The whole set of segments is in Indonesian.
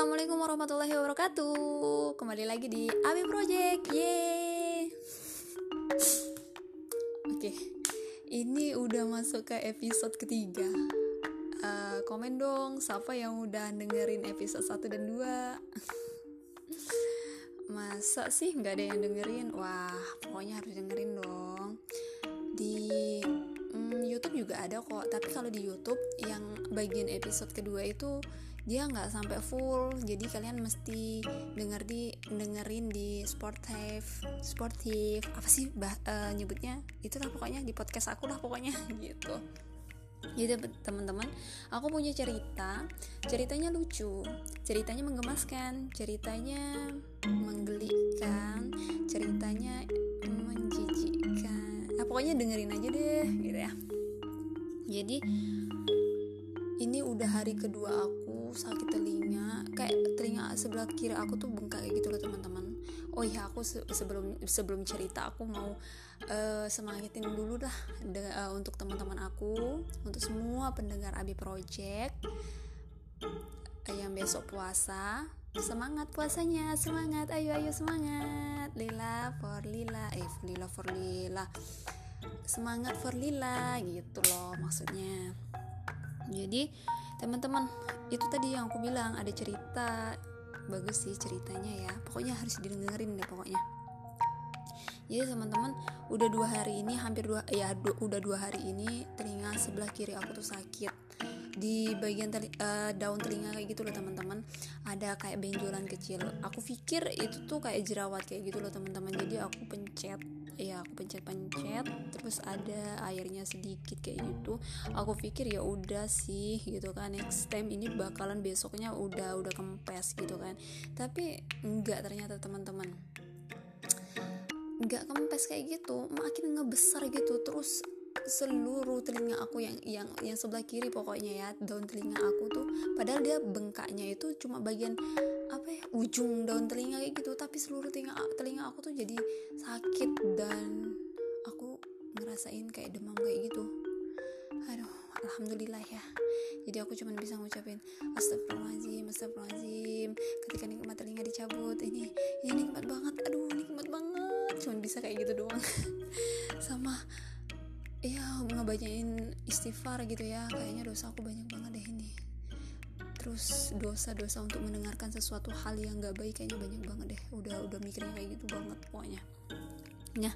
Assalamualaikum warahmatullahi wabarakatuh. Kembali lagi di Abi Project. Yeay. Oke Ini udah masuk ke episode ketiga. Uh, Komen dong Siapa yang udah dengerin episode 1 dan 2 Masa sih nggak ada yang dengerin? Wah pokoknya harus dengerin dong. Di hmm, YouTube juga ada kok. Tapi kalau di YouTube yang bagian episode kedua itu dia nggak sampai full jadi kalian mesti denger di dengerin di sportif sportif apa sih bah, uh, nyebutnya? Itulah pokoknya di podcast aku lah pokoknya gitu. Jadi teman-teman aku punya cerita. Ceritanya lucu ceritanya menggemaskan ceritanya menggelikan ceritanya menjijikkan. Nah, pokoknya dengerin aja deh gitu ya. Jadi udah hari kedua aku sakit telinga kayak telinga sebelah kiri aku tuh bengkak gitu loh teman-teman. Oh iya aku se sebelum sebelum cerita aku mau uh, semangatin dulu dah uh, untuk teman-teman aku untuk semua pendengar Abi Project uh, yang besok puasa. Semangat puasanya semangat ayo ayo semangat. Lila for lila eh lila for lila. Semangat for lila gitu loh maksudnya. Jadi teman-teman itu tadi yang aku bilang ada cerita bagus sih ceritanya ya. Pokoknya harus didengerin deh pokoknya jadi teman-teman udah dua hari ini hampir dua ya du, udah dua hari ini telinga sebelah kiri aku tuh sakit. Di bagian teli, uh, daun telinga kayak gitu loh teman-teman. Ada kayak benjolan kecil. Aku pikir itu tuh kayak jerawat kayak gitu loh teman-teman. Jadi aku pencet ya aku pencet-pencet terus ada airnya sedikit kayak gitu. Aku pikir ya udah sih gitu kan. Next time ini bakalan besoknya udah udah kempes gitu kan. Tapi enggak ternyata teman-teman enggak kempes kayak gitu makin ngebesar gitu. Terus seluruh telinga aku yang yang yang sebelah kiri pokoknya ya daun telinga aku tuh padahal dia bengkaknya itu cuma bagian apa ya ujung daun telinga kayak gitu. Tapi seluruh telinga telinga aku tuh jadi sakit dan aku ngerasain kayak demam kayak gitu. Aduh alhamdulillah ya. Jadi aku cuma bisa ngucapin astagfirullahaladzim astagfirullahaladzim. Ketika nikmat telinga dicabut ini ini nikmat banget. Aduh nikmat banget cuma bisa kayak gitu doang. Sama ya ngebacain istighfar gitu ya. Kayaknya dosa aku banyak banget deh ini. Terus dosa-dosa untuk mendengarkan sesuatu hal yang gak baik kayaknya banyak banget deh. Udah udah mikirnya kayak gitu banget pokoknya Nah,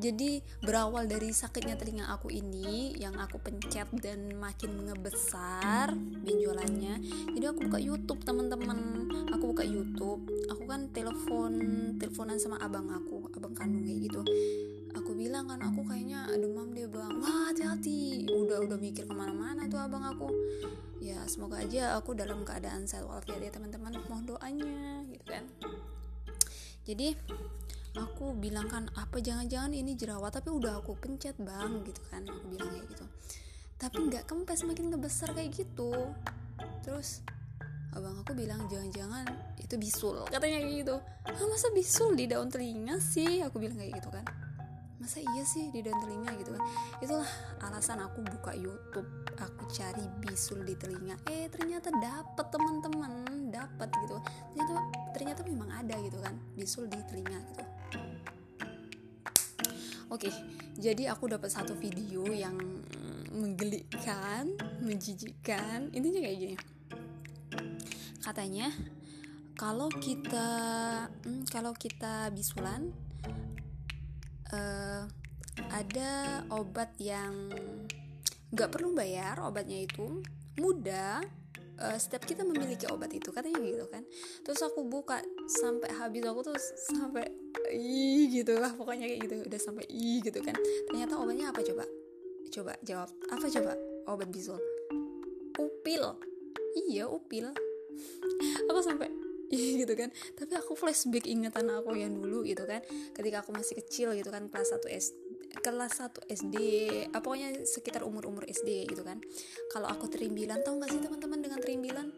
jadi berawal dari sakitnya telinga aku ini yang aku pencet dan makin ngebesar benjolannya. Jadi aku buka YouTube, teman-teman. Aku buka YouTube. Aku kan telepon teleponan sama abang aku, abang kandung kayak gitu. Aku bilang kan aku kayaknya demam deh bang. Wah hati-hati. Udah udah mikir ke mana-mana tuh abang aku ya semoga aja aku dalam keadaan sehat walafiat ya teman-teman mohon doanya gitu kan jadi aku bilang kan apa jangan-jangan ini jerawat tapi udah aku pencet bang gitu kan aku bilang kayak gitu. Tapi nggak kempes makin ngebesar kayak gitu. Terus abang aku bilang jangan-jangan itu bisul katanya kayak gitu. Ah masa bisul di daun telinga sih? Aku bilang kayak gitu kan. Masa iya sih di daun telinga? Gitu kan. Itulah alasan aku buka YouTube. Aku cari bisul di telinga. Eh ternyata dapat teman-teman. Dapat gitu. Ternyata ternyata memang ada gitu kan bisul di telinga gitu oke jadi aku dapat satu video yang menggelikan menjijikkan. Intinya kayak gini. Katanya kalau kita hmm, kalau kita bisulan uh, ada obat yang nggak perlu bayar obatnya itu mudah uh, setiap kita memiliki obat itu katanya gitu kan. Terus aku buka sampai habis aku tuh sampai ih gitu lah pokoknya kayak gitu udah sampai ih gitu kan. Ternyata obatnya apa coba? Coba jawab apa coba? Obat bisul. Upil. Iya upil. Aku sampai Iya gitu kan. Tapi aku flashback ingatan aku yang dulu gitu kan ketika aku masih kecil gitu kan kelas 1 S kelas 1 SD apa pokoknya sekitar umur-umur SD gitu kan. Kalau aku terimbilan tau gak sih teman-teman dengan terimbilan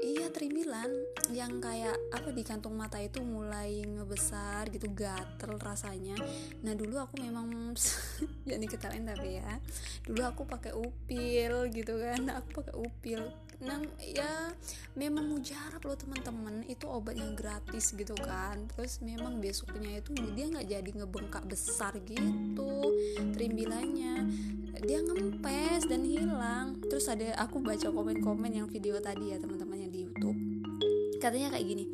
iya terimbilan yang kayak apa di kantung mata itu mulai ngebesar gitu gatel rasanya. Nah dulu aku memang jadi ketahuan tapi ya. Dulu aku pakai upil gitu kan aku pakai upil nang ya memang mujarab loh teman-teman. Itu obat yang gratis gitu kan. Terus memang besoknya itu dia nggak jadi ngebengkak besar gitu terimbilannya dia ngempes dan hilang. Terus ada aku baca komen-komen yang video tadi ya teman-teman yang di YouTube. Katanya kayak gini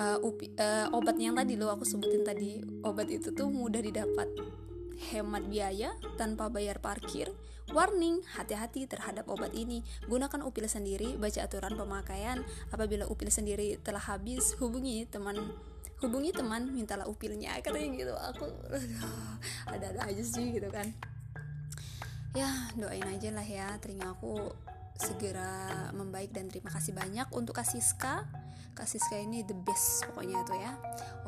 uh, upi, uh, obat yang tadi lo aku sebutin tadi obat itu tuh mudah didapat hemat biaya tanpa bayar parkir. Warning, hati-hati terhadap obat ini. Gunakan upil sendiri, baca aturan pemakaian. Apabila upil sendiri telah habis, hubungi teman hubungi teman mintalah upilnya katanya gitu aku ada-ada aja sih gitu kan ya doain aja lah ya telingaku segera membaik dan terima kasih banyak untuk Kasiska Kasiska ini the best pokoknya itu ya.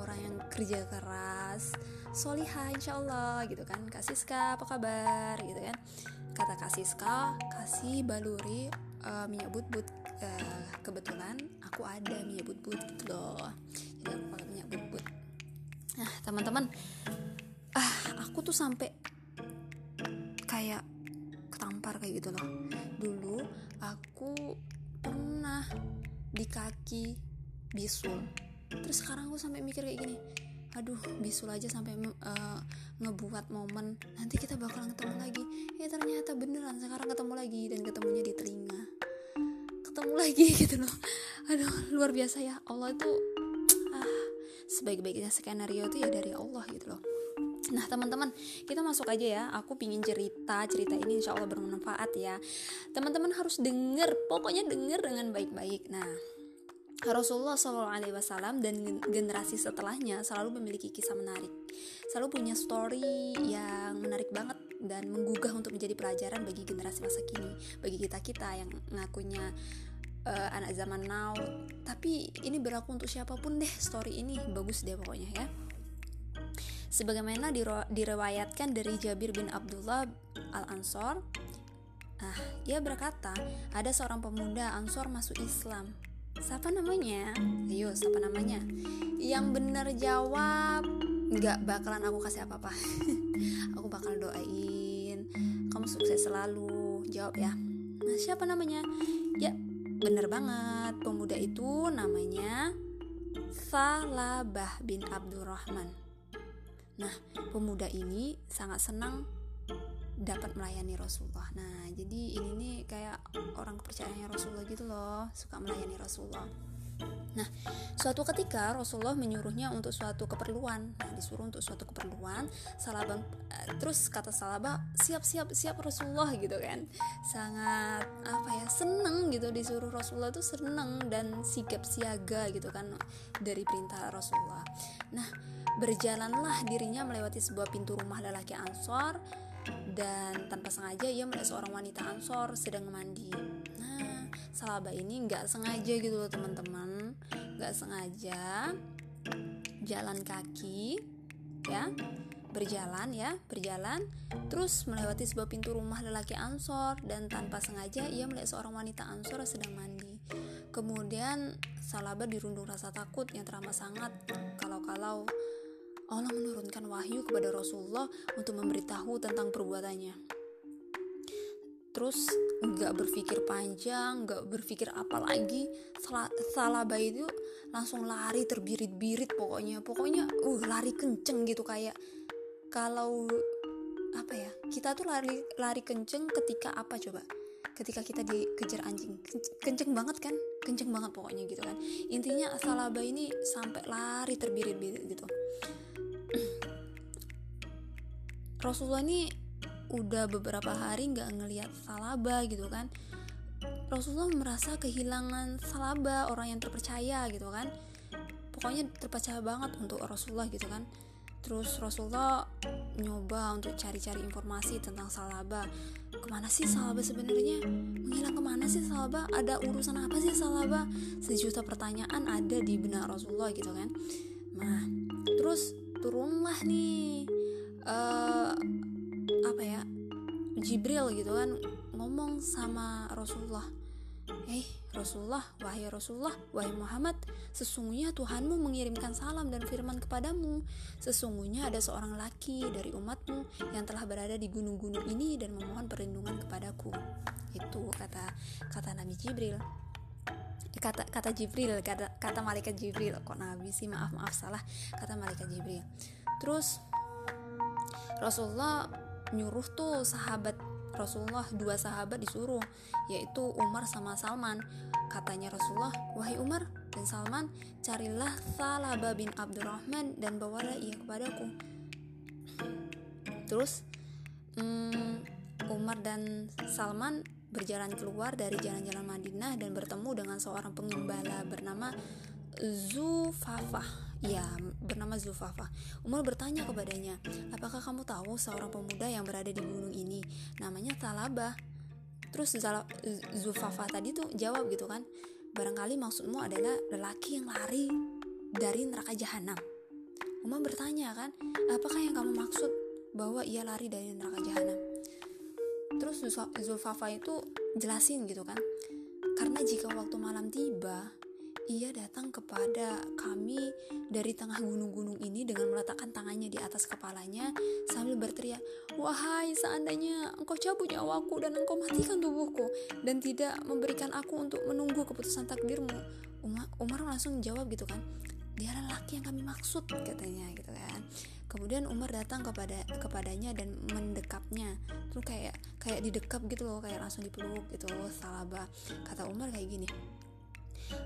Orang yang kerja keras solihah insya Allah gitu kan. Kak Siska apa kabar? Gitu kan. Kata Kak Siska kasih baluri uh, minyak but-but uh, kebetulan aku ada minyak but-but gitu loh. Jadi aku pakai minyak but-but. Nah teman-teman ah aku tuh sampai kayak ketampar kayak gitu loh. Dulu aku pernah di kaki bisul. Terus sekarang aku sampai mikir kayak gini aduh bisul aja sampai uh, ngebuat momen nanti kita bakalan ketemu lagi. Eh ternyata beneran sekarang ketemu lagi dan ketemunya di telinga. Ketemu lagi gitu loh. Aduh luar biasa ya. Allah itu ah sebaik-baiknya skenario itu ya dari Allah gitu loh Nah teman-teman kita masuk aja ya. Aku pingin cerita Cerita ini insya Allah bermanfaat ya. Teman-teman harus denger Pokoknya denger dengan baik-baik. Nah Rasulullah SAW dan generasi setelahnya selalu memiliki kisah menarik, selalu punya story yang menarik banget dan menggugah untuk menjadi pelajaran bagi generasi masa kini, bagi kita kita yang ngakunya uh, anak zaman now. Tapi ini berlaku untuk siapa pun deh. Story ini bagus deh pokoknya ya. Sebagaimana direwayatkan dari Jabir bin Abdullah al Ansor, ah ia berkata ada seorang pemuda Ansor masuk Islam Siapa namanya? Ayo, siapa namanya? Yang bener jawab nggak bakalan aku kasih apa-apa. aku bakal doain kamu sukses selalu. Jawab ya. Nah, siapa namanya? Ya, bener banget. Pemuda itu namanya Salabah bin Abdurrahman. Nah, pemuda ini sangat senang dapat melayani Rasulullah. Nah, jadi ini nih kayak orang kepercayaannya Rasulullah gitu loh, suka melayani Rasulullah. Nah, suatu ketika Rasulullah menyuruhnya untuk suatu keperluan. Nah, disuruh untuk suatu keperluan. Salabah eh, terus kata Salabah, "Siap-siap, siap Rasulullah" gitu kan. Sangat apa ya, seneng gitu disuruh Rasulullah tuh seneng dan sigap siaga gitu kan dari perintah Rasulullah. Nah, berjalanlah dirinya melewati sebuah pintu rumah lelaki Ansor dan tanpa sengaja ia melihat seorang wanita ansor sedang mandi. Nah salaba ini nggak sengaja gitu loh teman-teman. Nggak sengaja jalan kaki ya berjalan ya berjalan terus melewati sebuah pintu rumah lelaki ansor dan tanpa sengaja ia melihat seorang wanita ansor sedang mandi. Kemudian salaba dirundung rasa takut yang teramat sangat kalau-kalau Allah menurunkan wahyu kepada Rasulullah untuk memberitahu tentang perbuatannya. Terus nggak berpikir panjang, nggak berpikir apa lagi, salah bayi itu langsung lari terbirit-birit pokoknya, pokoknya uh lari kenceng gitu kayak kalau apa ya kita tuh lari lari kenceng ketika apa coba? Ketika kita dikejar anjing. Kenceng banget kan? Kenceng banget pokoknya gitu kan. Intinya salaba ini sampai lari terbirit-birit gitu Rasulullah ini udah beberapa hari nggak ngelihat Salaba gitu kan. Rasulullah merasa kehilangan Salaba orang yang terpercaya gitu kan. Pokoknya terpercaya banget untuk Rasulullah gitu kan. Terus Rasulullah nyoba untuk cari-cari informasi tentang Salaba. Ke mana sih Salaba sebenarnya? Menghilang ke mana sih Salaba? Ada urusan apa sih Salaba? Sejuta pertanyaan ada di benak Rasulullah gitu kan. Nah terus turunlah nih. Uh, apa ya? Jibril gitu kan ngomong sama Rasulullah. Eh Rasulullah, wahai Rasulullah, wahai Muhammad Sesungguhnya Tuhanmu mengirimkan salam dan firman kepadamu. Sesungguhnya ada seorang laki dari umatmu Yang telah berada di gunung-gunung ini dan memohon perlindungan kepadaku. Itu kata kata Nabi Jibril kata kata Jibril kata kata malaikat Jibril. Kok Nabi sih? Maaf maaf salah. Kata malaikat Jibril. Terus Rasulullah nyuruh tuh sahabat Rasulullah dua sahabat disuruh yaitu Umar sama Salman. Katanya Rasulullah wahai Umar dan Salman carilah Salaba bin Abdurrahman dan bawalah ia kepadaku. Terus hmm, Umar dan Salman berjalan keluar dari jalan-jalan Madinah dan bertemu dengan seorang pengembala bernama Zufafah. Ya, bernama Zufafah. Umar bertanya kepadanya, "Apakah kamu tahu seorang pemuda yang berada di gunung ini? Namanya Talabah." Terus Zufafah tadi tuh jawab gitu kan, "Barangkali maksudmu adalah lelaki yang lari dari neraka jahanam." Umar bertanya kan, "Apakah yang kamu maksud bahwa ia lari dari neraka jahanam?" Terus Zulfafa itu jelasin gitu kan, karena jika waktu malam tiba, ia datang kepada kami dari tengah gunung-gunung ini dengan meletakkan tangannya di atas kepalanya sambil berteriak, "Wahai, seandainya engkau cabut nyawaku dan engkau matikan tubuhku dan tidak memberikan aku untuk menunggu keputusan takdirmu." Umar, Umar langsung jawab gitu kan, "Dia lelaki yang kami maksud," katanya gitu kan. Kemudian Umar datang kepada kepadanya dan mendekapnya. Terus kayak kayak didekap gitu loh, kayak langsung dipeluk gitu. Salaba. Kata Umar kayak gini,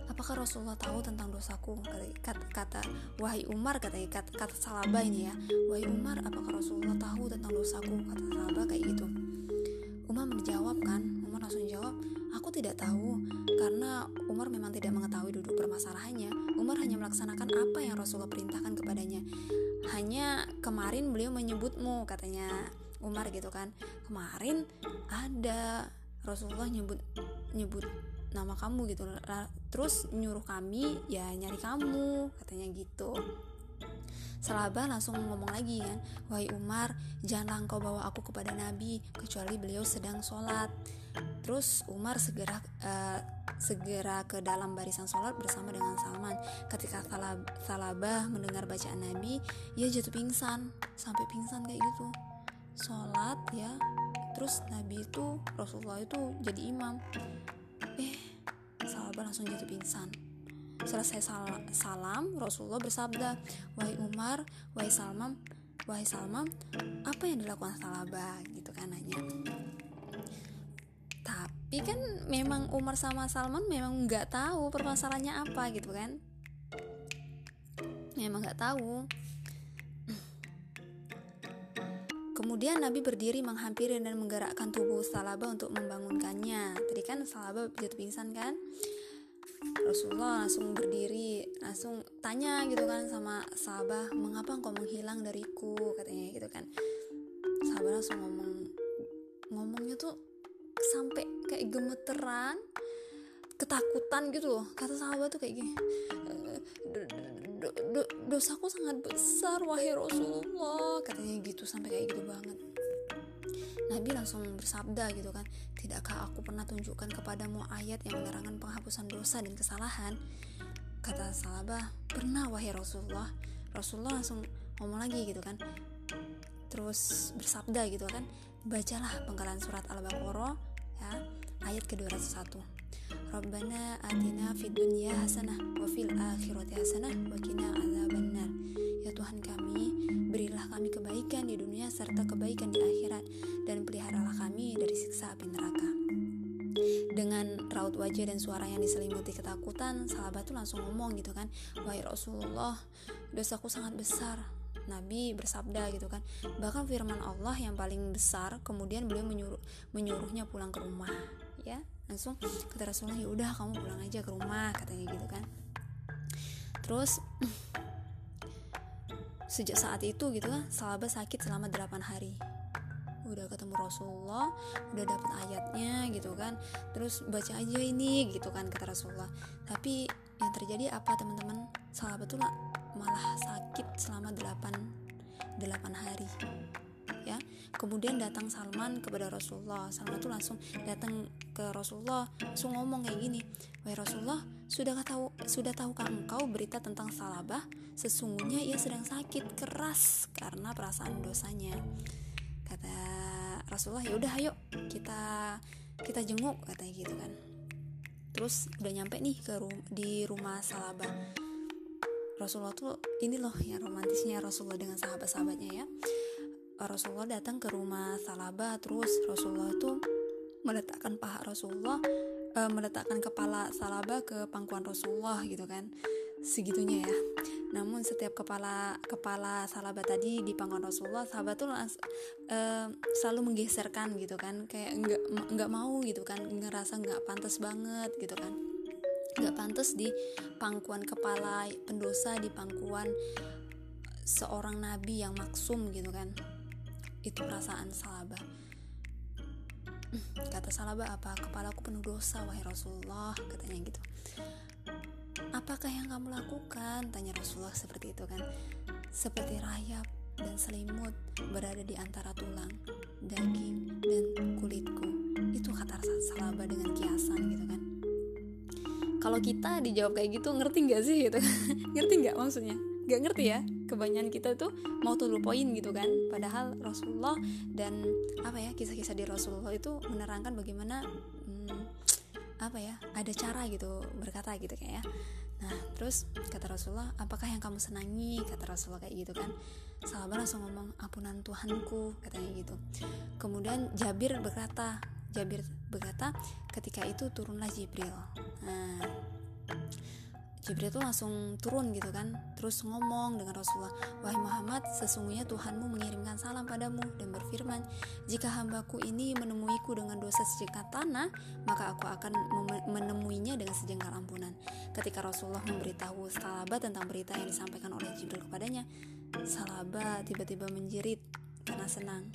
apakah Rasulullah tahu tentang dosaku kata, kata wahai Umar kata kata, kata Salaba ini ya wahai Umar apakah Rasulullah tahu tentang dosaku kata Salaba kayak gitu Umar menjawab kan Umar langsung jawab aku tidak tahu karena Umar memang tidak mengetahui duduk permasalahannya Umar hanya melaksanakan apa yang Rasulullah perintahkan kepadanya. Hanya kemarin beliau menyebutmu katanya Umar gitu kan. Kemarin ada Rasulullah nyebut nyebut nama kamu gitu. Terus nyuruh kami ya nyari kamu katanya gitu. Salabah langsung ngomong lagi kan Wahai Umar janganlah engkau bawa aku kepada Nabi Kecuali beliau sedang sholat Terus Umar segera uh, segera ke dalam barisan sholat bersama dengan Salman Ketika Salab Salabah mendengar bacaan Nabi Ia jatuh pingsan Sampai pingsan kayak gitu Sholat ya Terus Nabi itu Rasulullah itu jadi imam Eh Salabah langsung jatuh pingsan. Selesai sal salam, Rasulullah bersabda, "Wahai Umar, wahai Salman, wahai Salman, apa yang dilakukan Salabah?" gitu kan nanya. Tapi kan memang Umar sama Salman memang nggak tahu permasalahannya apa gitu kan. Memang nggak tahu. Kemudian Nabi berdiri menghampiri dan menggerakkan tubuh Salaba untuk membangunkannya. Tadi kan Salaba jatuh pingsan kan? Rasulullah langsung berdiri, langsung tanya gitu kan sama Salaba, "Mengapa engkau menghilang dariku?" katanya gitu kan. Salaba langsung ngomong ngomongnya tuh sampai kayak gemeteran, ketakutan gitu loh. Kata Salaba tuh kayak gini do, do, dosaku sangat besar wahai Rasulullah katanya gitu sampai kayak gitu banget. Nabi langsung bersabda gitu kan Tidakkah aku pernah tunjukkan kepadamu ayat yang menerangkan penghapusan dosa dan kesalahan? Kata Salabah Pernah wahai Rasulullah. Rasulullah langsung ngomong lagi gitu kan Terus bersabda gitu kan Bacalah penggalan surat Al-Baqarah ya, Ayat ke-201 Rabbana atina fid dunya hasanah wa fil akhirati hasanah wa qina adzabannar. Ya Tuhan kami, berilah kami kebaikan di dunia serta kebaikan di akhirat dan peliharalah kami dari siksa api neraka. Dengan raut wajah dan suara yang diselimuti ketakutan, sahabat tuh langsung ngomong gitu kan, "Wahai Rasulullah, dosaku sangat besar." Nabi bersabda gitu kan. Bahkan firman Allah yang paling besar kemudian beliau menyuruh menyuruhnya pulang ke rumah ya. Langsung kata Rasulullah ya udah kamu pulang aja ke rumah katanya gitu kan. Terus sejak saat itu gitu kan sahabat sakit selama 8 hari. Udah ketemu Rasulullah udah dapet ayatnya gitu kan. Terus baca aja ini gitu kan kata Rasulullah. Tapi yang terjadi apa teman-teman? Sahabat tuh malah sakit selama 8 8 hari ya. Kemudian datang Salman kepada Rasulullah. Salman itu langsung datang ke Rasulullah langsung ngomong kayak gini wahai Rasulullah sudah tahu sudah tahukah engkau berita tentang Salabah? Sesungguhnya ia sedang sakit keras karena perasaan dosanya. Kata Rasulullah ya udah ayo kita kita jenguk katanya gitu kan. Terus udah nyampe nih ke rum di rumah Salaba Rasulullah tuh ini loh yang romantisnya Rasulullah dengan sahabat-sahabatnya ya. Rasulullah datang ke rumah Salaba terus Rasulullah tuh meletakkan paha Rasulullah uh, meletakkan kepala Salaba ke pangkuan Rasulullah gitu kan. Segitunya ya. Namun setiap kepala kepala Salaba tadi di pangkuan Rasulullah sahabat tuh uh, selalu menggeserkan gitu kan. Kayak nggak nggak mau gitu kan. Ngerasa nggak pantas banget gitu kan nggak pantas di pangkuan kepala pendosa di pangkuan seorang nabi yang maksum gitu kan. Itu perasaan salabah kata salabah apa? Kepalaku penuh dosa wahai Rasulullah katanya gitu. Apakah yang kamu lakukan? Tanya Rasulullah seperti itu kan. Seperti rayap dan selimut berada di antara tulang daging dan kulitku. Itu kata salabah dengan kiasan gitu kan kalau kita dijawab kayak gitu ngerti nggak sih gitu? Ngerti nggak maksudnya? Nggak ngerti ya? Kebanyakan kita tuh mau tuh poin gitu kan. Padahal Rasulullah dan apa ya kisah-kisah di Rasulullah itu menerangkan bagaimana hmm, apa ya ada cara gitu berkata gitu kayak ya. Nah terus kata Rasulullah apakah yang kamu senangi? Kata Rasulullah kayak gitu kan. Sahabat langsung ngomong ampunan Tuhanku katanya gitu. Kemudian Jabir berkata Jabir berkata, ketika itu turunlah Jibril. Nah, Jibril itu langsung turun gitu kan Terus ngomong dengan Rasulullah Wahai Muhammad sesungguhnya Tuhanmu mengirimkan salam padamu Dan berfirman Jika hambaku ini menemuiku dengan dosa sejengkal tanah Maka aku akan menemuinya dengan sejengkal ampunan Ketika Rasulullah memberitahu Salaba tentang berita yang disampaikan oleh Jibril kepadanya Salaba tiba-tiba menjerit karena senang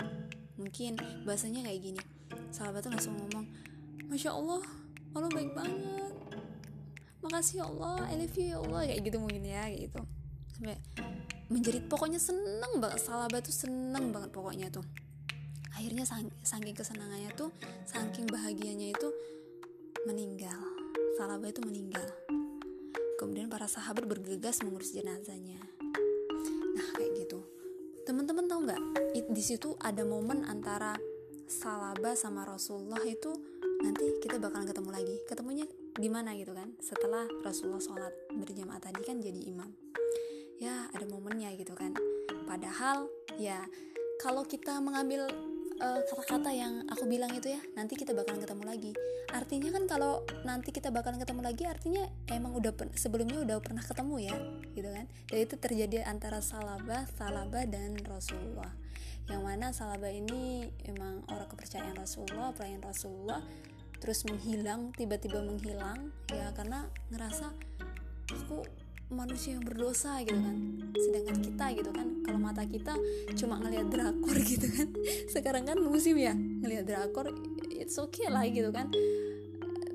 Mungkin bahasanya kayak gini sahabat tuh langsung ngomong masya allah allah baik banget. Makasih ya Allah I love you ya Allah. Kayak gitu mungkin ya kayak gitu. Sampai menjerit. Pokoknya seneng banget sahabat tuh seneng banget pokoknya tuh. Akhirnya saking kesenangannya tuh saking bahagianya itu meninggal. Sahabat itu meninggal. Kemudian para sahabat bergegas mengurus jenazahnya. Nah kayak gitu. Teman-teman tahu nggak? Di situ ada momen antara Salaba sama Rasulullah itu nanti kita bakalan ketemu lagi. Ketemunya di mana gitu kan? Setelah Rasulullah sholat berjamaah tadi kan jadi imam. Ya ada momennya gitu kan. Padahal ya kalau kita mengambil eh, kata-kata yang aku bilang itu ya nanti kita bakalan ketemu lagi. Artinya kan kalau nanti kita bakalan ketemu lagi artinya emang udah sebelumnya udah pernah ketemu ya gitu kan? Dan itu terjadi antara salabah salabah dan rasulullah yang mana Salaba ini emang orang kepercayaan Rasulullah pelayan Rasulullah terus menghilang tiba-tiba menghilang ya karena ngerasa aku manusia yang berdosa gitu kan. Sedangkan kita gitu kan kalau mata kita cuma ngelihat drakor gitu kan. Sekarang kan musim ya ngelihat drakor it's okay lah gitu kan.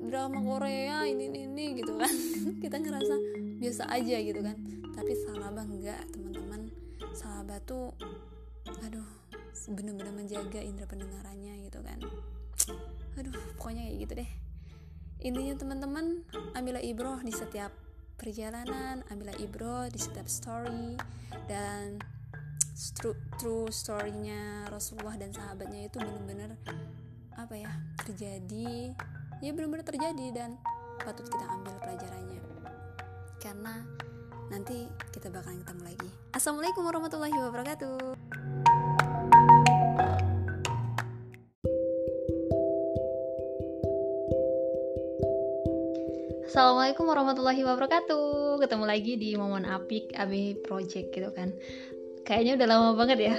Drama Korea ini ini, ini gitu kan. Kita ngerasa biasa aja gitu kan. Tapi Salaba enggak teman-teman. Salaba tuh aduh bener-bener menjaga indera pendengarannya gitu kan. Aduh pokoknya kayak gitu deh. Intinya teman-teman ambillah ibroh di setiap perjalanan ambillah ibroh di setiap story dan true, true storynya Rasulullah dan sahabatnya itu bener-bener apa ya terjadi. Ya bener-bener terjadi dan patut kita ambil pelajarannya. Karena nanti kita bakalan ketemu lagi. Assalamualaikum warahmatullahi wabarakatuh Assalamualaikum warahmatullahi wabarakatuh. Ketemu lagi di Momen Apik AB Project gitu kan. Kayaknya udah lama banget ya.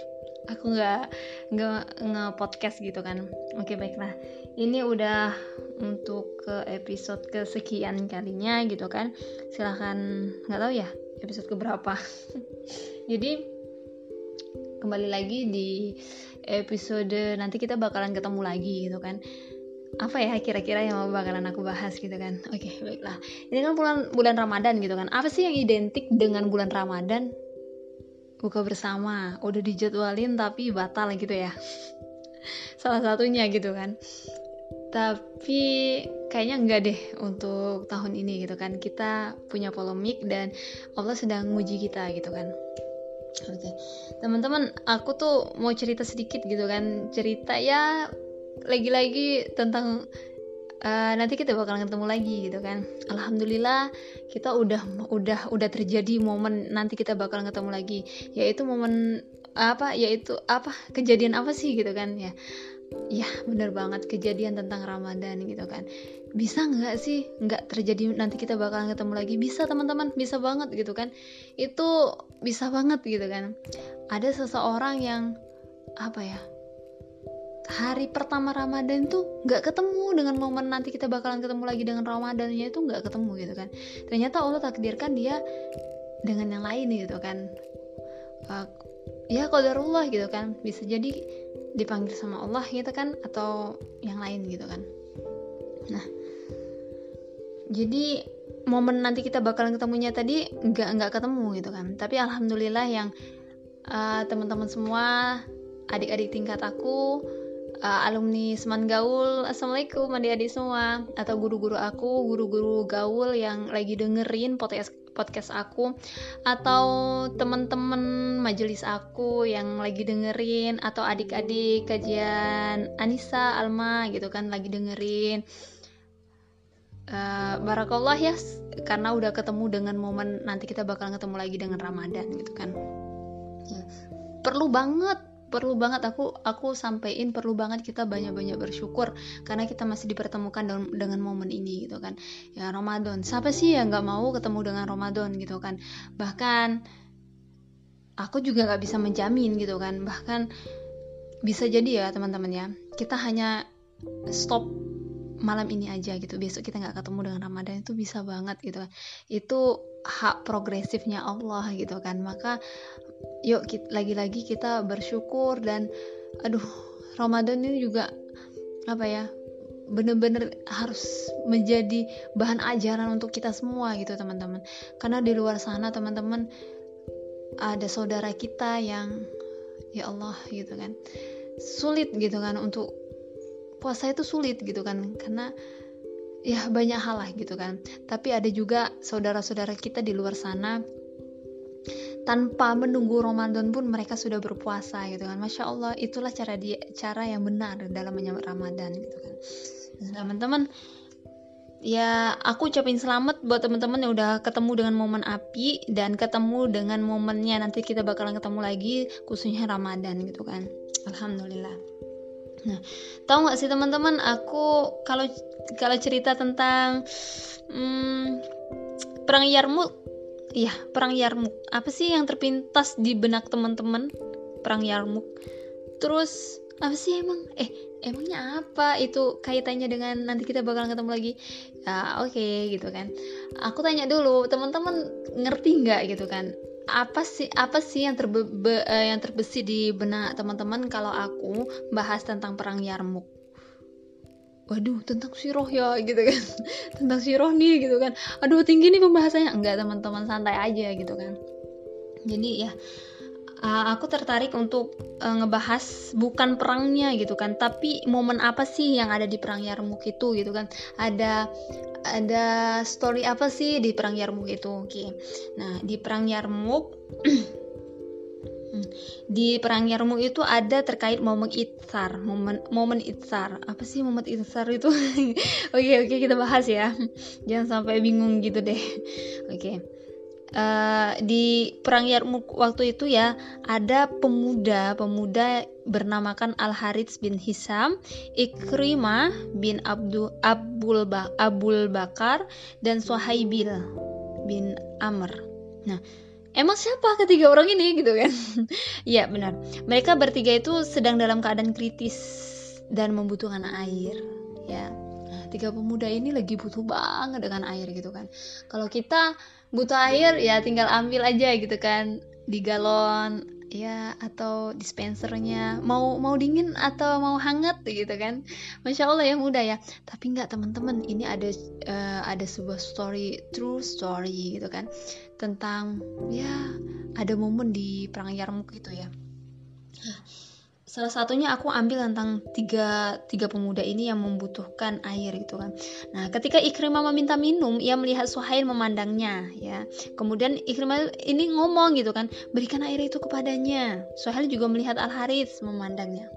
Aku nggak nggak nge-podcast gitu kan. Oke baiklah. Ini udah untuk ke episode kesekian kalinya gitu kan. Silahkan nggak tahu ya episode keberapa. Jadi kembali lagi di episode nanti kita bakalan ketemu lagi gitu kan apa ya kira-kira yang mau bakalan aku bahas gitu kan? Oke okay, baiklah. Ini kan bulan bulan Ramadan gitu kan. Apa sih yang identik dengan bulan Ramadan? Buka bersama. Udah dijadwalin tapi batal gitu ya. Salah satunya gitu kan. Tapi kayaknya enggak deh untuk tahun ini gitu kan. Kita punya polemik dan Allah sedang nguji kita gitu kan. Oke. Okay. teman-teman aku tuh mau cerita sedikit gitu kan. Cerita ya lagi-lagi tentang uh, nanti kita bakal ketemu lagi gitu kan. Alhamdulillah kita udah udah udah terjadi momen nanti kita bakal ketemu lagi. Yaitu momen apa yaitu apa kejadian apa sih gitu kan ya. Ya bener banget kejadian tentang Ramadan gitu kan. Bisa nggak sih nggak terjadi nanti kita bakalan ketemu lagi? Bisa teman-teman bisa banget gitu kan. Itu bisa banget gitu kan. Ada seseorang yang apa ya hari pertama Ramadan tuh nggak ketemu dengan momen nanti kita bakalan ketemu lagi dengan Ramadannya itu nggak ketemu gitu kan. Ternyata Allah takdirkan dia dengan yang lain gitu kan. Uh, ya qadarullah gitu kan. Bisa jadi dipanggil sama Allah gitu kan atau yang lain gitu kan. Nah jadi momen nanti kita bakalan ketemunya tadi nggak nggak ketemu gitu kan. Tapi alhamdulillah yang uh, teman-teman semua adik-adik tingkat aku uh, alumni Seman Gaul Assalamualaikum adik-adik semua. Atau guru-guru aku guru-guru gaul yang lagi dengerin podcast podcast aku. Atau teman-teman majelis aku yang lagi dengerin. Atau adik-adik kajian Anissa Alma gitu kan lagi dengerin. Uh, barakallah ya karena udah ketemu dengan momen nanti kita bakal ketemu lagi dengan Ramadan gitu kan. Ya. perlu banget perlu banget aku aku sampaikan perlu banget kita banyak-banyak bersyukur karena kita masih dipertemukan dengan, dengan momen ini gitu kan. Ya Ramadan. Siapa sih yang nggak mau ketemu dengan Ramadan gitu kan? Bahkan aku juga nggak bisa menjamin gitu kan. Bahkan bisa jadi ya teman-teman ya kita hanya stop malam ini aja gitu. Besok kita nggak ketemu dengan Ramadan itu bisa banget gitu kan. Itu hak progresifnya Allah gitu kan. Maka yuk lagi-lagi kita bersyukur dan aduh Ramadan ini juga apa ya bener-bener harus menjadi bahan ajaran untuk kita semua gitu teman-teman. Karena di luar sana teman-teman ada saudara kita yang ya Allah gitu kan sulit gitu kan untuk puasa itu sulit gitu kan karena ya banyak hal lah gitu kan. Tapi ada juga saudara-saudara kita di luar sana tanpa menunggu Ramadan pun mereka sudah berpuasa gitu kan. Masya Allah itulah cara dia cara yang benar dalam menyambut Ramadan gitu kan. Teman-teman ya aku ucapin selamat buat teman-teman yang udah ketemu dengan momen api dan ketemu dengan momennya nanti kita bakalan ketemu lagi khususnya Ramadan gitu kan. Alhamdulillah. Nah tahu nggak sih teman-teman aku kalau kalau cerita tentang hmm, perang Yarmuk Iya, perang Yarmuk. Apa sih yang terpintas di benak teman-teman? Perang Yarmuk. Terus apa sih emang? Eh, emangnya apa itu kaitannya dengan nanti kita bakal ketemu lagi? Ya, oke okay, gitu kan. Aku tanya dulu, teman-teman ngerti nggak gitu kan? Apa sih apa sih yang terbe be, uh, yang terbesit di benak teman-teman kalau aku bahas tentang perang Yarmuk? Waduh tentang siroh ya gitu kan. Tentang siroh nih gitu kan. Aduh tinggi nih pembahasannya. Enggak teman-teman santai aja gitu kan. Jadi ya aku tertarik untuk uh, ngebahas bukan perangnya gitu kan tapi momen apa sih yang ada di perang Yarmuk itu gitu kan. Ada ada story apa sih di perang Yarmuk itu oke. Okay. nah di perang Yarmuk Di perang Yarmuk itu ada terkait momen itsar, momen momen itsar. Apa sih momen itsar itu? oke oke okay, kita bahas ya. Jangan sampai bingung gitu deh. Oke. Okay. Uh, eh, di perang Yarmuk waktu itu ya ada pemuda pemuda bernamakan Al Harits bin Hisam, Ikrimah bin Abdul Abul, ba Abul Bakar dan Suhaibil bin Amr. Nah, emang siapa ketiga orang ini? Gitu kan. Iya benar. Mereka bertiga itu sedang dalam keadaan kritis dan membutuhkan air. Ya. Nah, tiga pemuda ini lagi butuh banget dengan air gitu kan. Kalau kita butuh air ya tinggal ambil aja gitu kan di galon ya atau dispensernya. Mau mau dingin atau mau hangat gitu kan. Masya allah ya mudah ya. Tapi nggak teman-teman ini ada uh, ada sebuah story true story gitu kan. Tentang ya ada momen di perang Yarmuk itu ya salah satunya aku ambil tentang tiga tiga pemuda ini yang membutuhkan air gitu kan nah ketika Ikrimah meminta minum ia melihat Suhail memandangnya ya kemudian Ikrimah ini ngomong gitu kan berikan air itu kepadanya Suhail juga melihat Al Harith memandangnya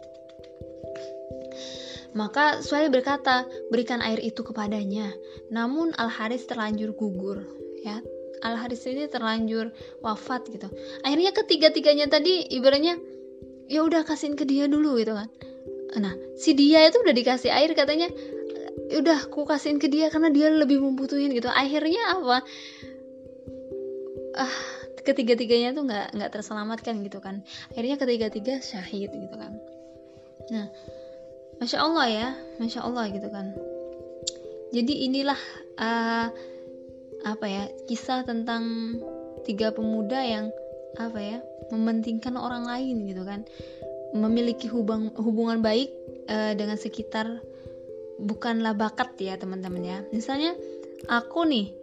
Maka Suhail berkata, berikan air itu kepadanya. Namun Al Haris terlanjur gugur, ya. Al Haris ini terlanjur wafat gitu. Akhirnya ketiga-tiganya tadi ibaratnya ya udah kasihin ke dia dulu gitu kan. Nah, si dia itu udah dikasih air katanya ya udah aku kasihin ke dia karena dia lebih membutuhin gitu. Akhirnya apa? Ah, ketiga-tiganya tuh nggak nggak terselamatkan gitu kan. Akhirnya ketiga-tiga syahid gitu kan. Nah, masya Allah ya, masya Allah gitu kan. Jadi inilah uh, apa ya kisah tentang tiga pemuda yang apa ya mementingkan orang lain gitu kan, memiliki hubung, hubungan baik uh, dengan sekitar bukanlah bakat ya teman-teman ya. Misalnya aku nih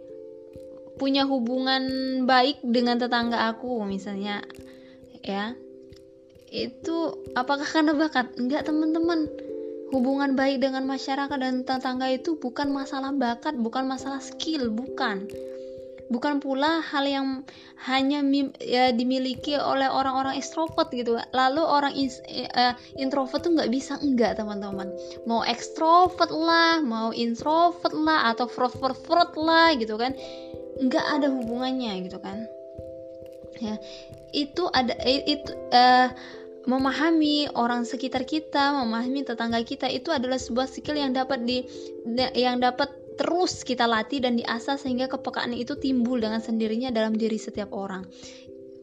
punya hubungan baik dengan tetangga aku misalnya ya. Itu apakah karena bakat? Enggak teman-teman. Hubungan baik dengan masyarakat dan tetangga itu bukan masalah bakat bukan masalah skill bukan bukan pula hal yang hanya ya, dimiliki oleh orang-orang ekstrovert gitu. Lalu orang is, uh, introvert tuh nggak bisa enggak teman-teman. Mau ekstrovert lah mau introvert lah atau frot-frot lah gitu kan. Nggak ada hubungannya gitu kan. Ya itu ada itu uh, memahami orang sekitar kita, memahami tetangga kita itu adalah sebuah skill yang dapat di yang dapat terus kita latih dan diasah sehingga kepekaan itu timbul dengan sendirinya dalam diri setiap orang.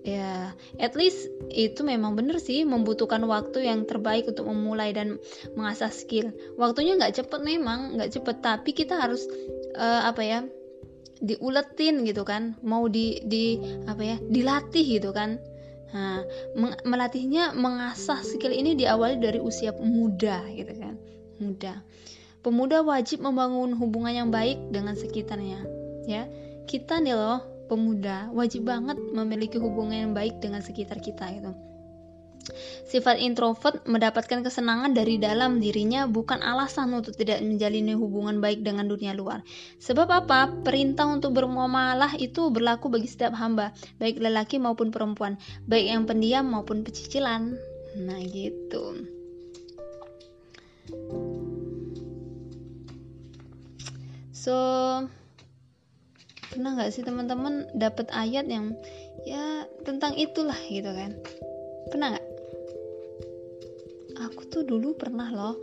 Ya, at least itu memang benar sih membutuhkan waktu yang terbaik untuk memulai dan mengasah skill. Waktunya nggak cepet memang, nggak cepet, tapi kita harus uh, apa ya? diuletin gitu kan mau di di apa ya dilatih gitu kan Nah, melatihnya mengasah skill ini diawali dari usia muda gitu kan. Muda. Pemuda wajib membangun hubungan yang baik dengan sekitarnya, ya. Kita nih loh, pemuda wajib banget memiliki hubungan yang baik dengan sekitar kita gitu. Sifat introvert mendapatkan kesenangan dari dalam dirinya bukan alasan untuk tidak menjalin hubungan baik dengan dunia luar. Sebab apa? Perintah untuk bermuamalah itu berlaku bagi setiap hamba, baik lelaki maupun perempuan, baik yang pendiam maupun pecicilan. Nah, gitu. So, pernah nggak sih teman-teman dapat ayat yang ya tentang itulah gitu kan? Pernah nggak? aku tuh dulu pernah loh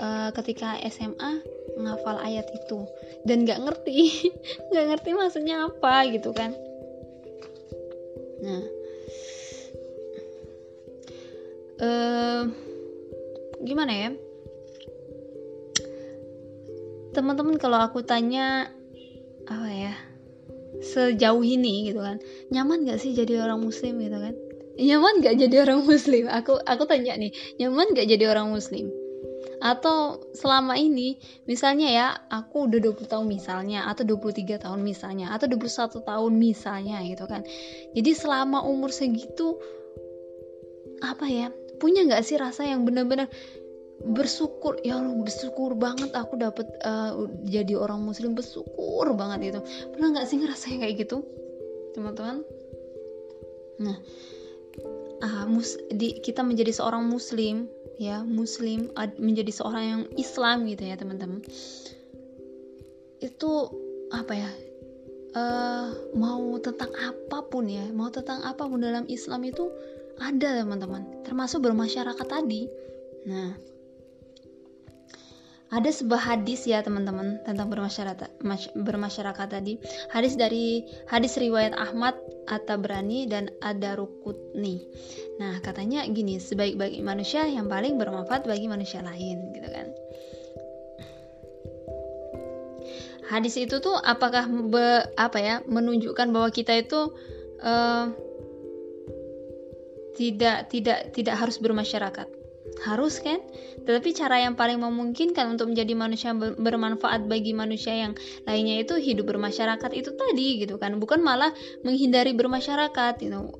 uh, ketika SMA ngafal ayat itu dan nggak ngerti nggak ngerti maksudnya apa gitu kan nah uh, gimana ya teman-teman kalau aku tanya apa ya sejauh ini gitu kan nyaman gak sih jadi orang muslim? gitu kan. Nyaman gak jadi orang muslim? Aku aku tanya nih nyaman gak jadi orang muslim? Atau selama ini misalnya ya aku udah 20 tahun misalnya atau 23 tahun misalnya atau 21 tahun misalnya gitu kan. Jadi selama umur segitu apa ya punya nggak sih rasa yang benar-benar bersyukur ya Allah bersyukur banget aku dapat uh, jadi orang muslim bersyukur banget itu pernah nggak sih ngerasain kayak gitu teman-teman? Nah uh, mus di, kita menjadi seorang muslim ya muslim ad, menjadi seorang yang Islam gitu ya teman-teman. Itu apa ya uh, mau tentang apa pun ya mau tentang apa pun dalam Islam itu ada teman-teman. Termasuk bermasyarakat tadi. Nah ada sebuah hadis ya teman-teman tentang bermasyarakat bermasyarakat tadi. Hadis dari hadis riwayat Ahmad At-Tabrani dan Ad-Darukutni. Nah katanya gini sebaik-baik manusia yang paling bermanfaat bagi manusia lain gitu kan. Hadis itu tuh apakah be, apa ya menunjukkan bahwa kita itu uh, tidak tidak tidak harus bermasyarakat harus kan? Tetapi cara yang paling memungkinkan untuk menjadi manusia bermanfaat bagi manusia yang lainnya itu hidup bermasyarakat itu tadi gitu kan. Bukan malah menghindari bermasyarakat you know.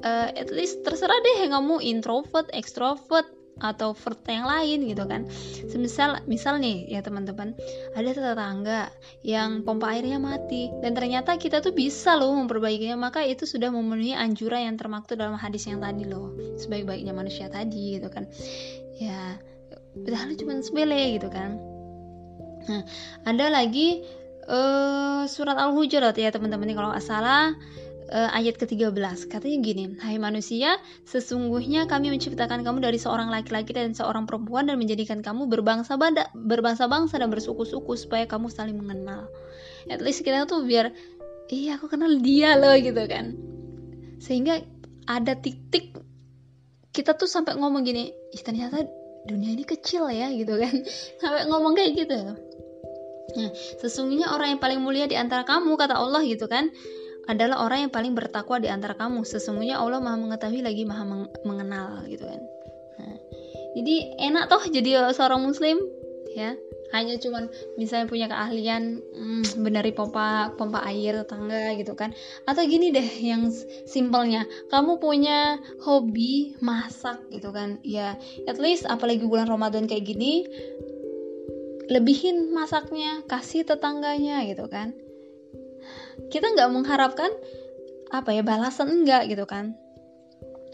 Uh, at least terserah deh kamu introvert extrovert atau vert yang lain gitu kan. Semisal misal nih ya teman-teman ada tetangga yang pompa airnya mati dan ternyata kita tuh bisa loh memperbaikinya maka itu sudah memenuhi anjuran yang termaktub dalam hadis yang tadi loh sebaik-baiknya manusia tadi gitu kan. Ya padahal cuma sepele gitu kan. Nah ada lagi uh, surat al-hujurat ya teman-teman kalau nggak salah uh, ayat ke-13 katanya gini hai manusia sesungguhnya kami menciptakan kamu dari seorang laki-laki dan seorang perempuan dan menjadikan kamu berbangsa banda berbangsa-bangsa dan bersuku-suku supaya kamu saling mengenal. At least kita tuh biar iya aku kenal dia loh gitu kan. Sehingga ada titik kita tuh sampai ngomong gini ih ternyata dunia ini kecil ya gitu kan. Sampai ngomong kayak gitu. Nah, sesungguhnya orang yang paling mulia di antara kamu kata Allah gitu kan adalah orang yang paling bertakwa di antara kamu. Sesungguhnya Allah Maha mengetahui lagi Maha meng mengenal gitu kan. Nah, jadi enak toh jadi seorang muslim ya. Hanya cuman misalnya punya keahlian hmm, benari pompa pompa air tangga gitu kan. Atau gini deh yang simpelnya, kamu punya hobi masak gitu kan. Ya, at least apalagi bulan Ramadan kayak gini lebihin masaknya, kasih tetangganya gitu kan kita nggak mengharapkan apa ya balasan enggak gitu kan.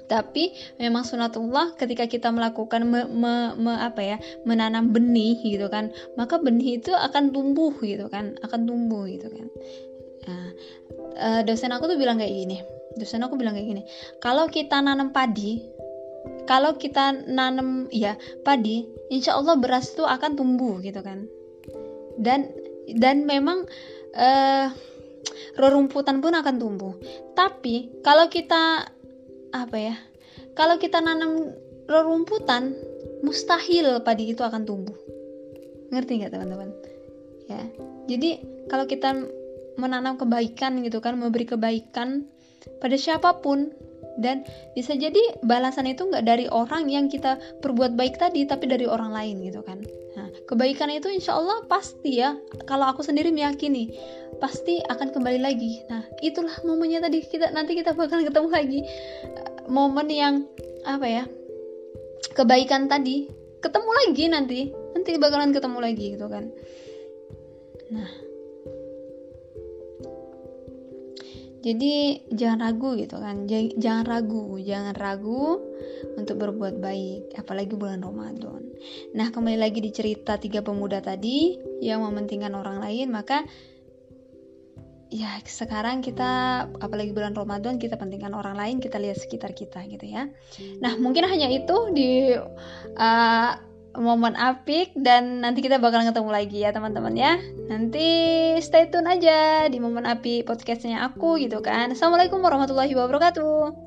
Tapi memang sunatullah ketika kita melakukan me, me, me, apa ya menanam benih gitu kan maka benih itu akan tumbuh gitu kan akan tumbuh gitu kan. Nah, uh, dosen aku tuh bilang kayak gini dosen aku bilang kayak gini kalau kita nanam padi kalau kita nanam ya padi insya Allah beras itu akan tumbuh gitu kan. Dan dan memang uh, rerumputan pun akan tumbuh. Tapi kalau kita apa ya? Kalau kita nanam rerumputan, mustahil padi itu akan tumbuh. Ngerti nggak teman-teman? Ya. Jadi kalau kita menanam kebaikan gitu kan, memberi kebaikan pada siapa pun dan bisa jadi balasan itu nggak dari orang yang kita perbuat baik tadi tapi dari orang lain gitu kan nah kebaikan itu insya Allah pasti ya. Kalau aku sendiri meyakini pasti akan kembali lagi. Nah itulah momennya tadi. Kita nanti kita bakal ketemu lagi. Momen yang apa ya kebaikan tadi. Ketemu lagi nanti. Nanti bakalan ketemu lagi gitu kan. Nah jadi jangan ragu gitu kan. Jangan ragu jangan ragu untuk berbuat baik apalagi bulan Ramadan. Nah kembali lagi di cerita tiga pemuda tadi yang mementingkan orang lain maka ya sekarang kita apalagi bulan Ramadan kita pentingkan orang lain kita lihat sekitar kita gitu ya. Nah mungkin hanya itu di uh, momen apik dan nanti kita bakal ketemu lagi ya teman-teman ya. Nanti stay tune aja di momen api podcastnya aku gitu kan. Assalamualaikum warahmatullahi wabarakatuh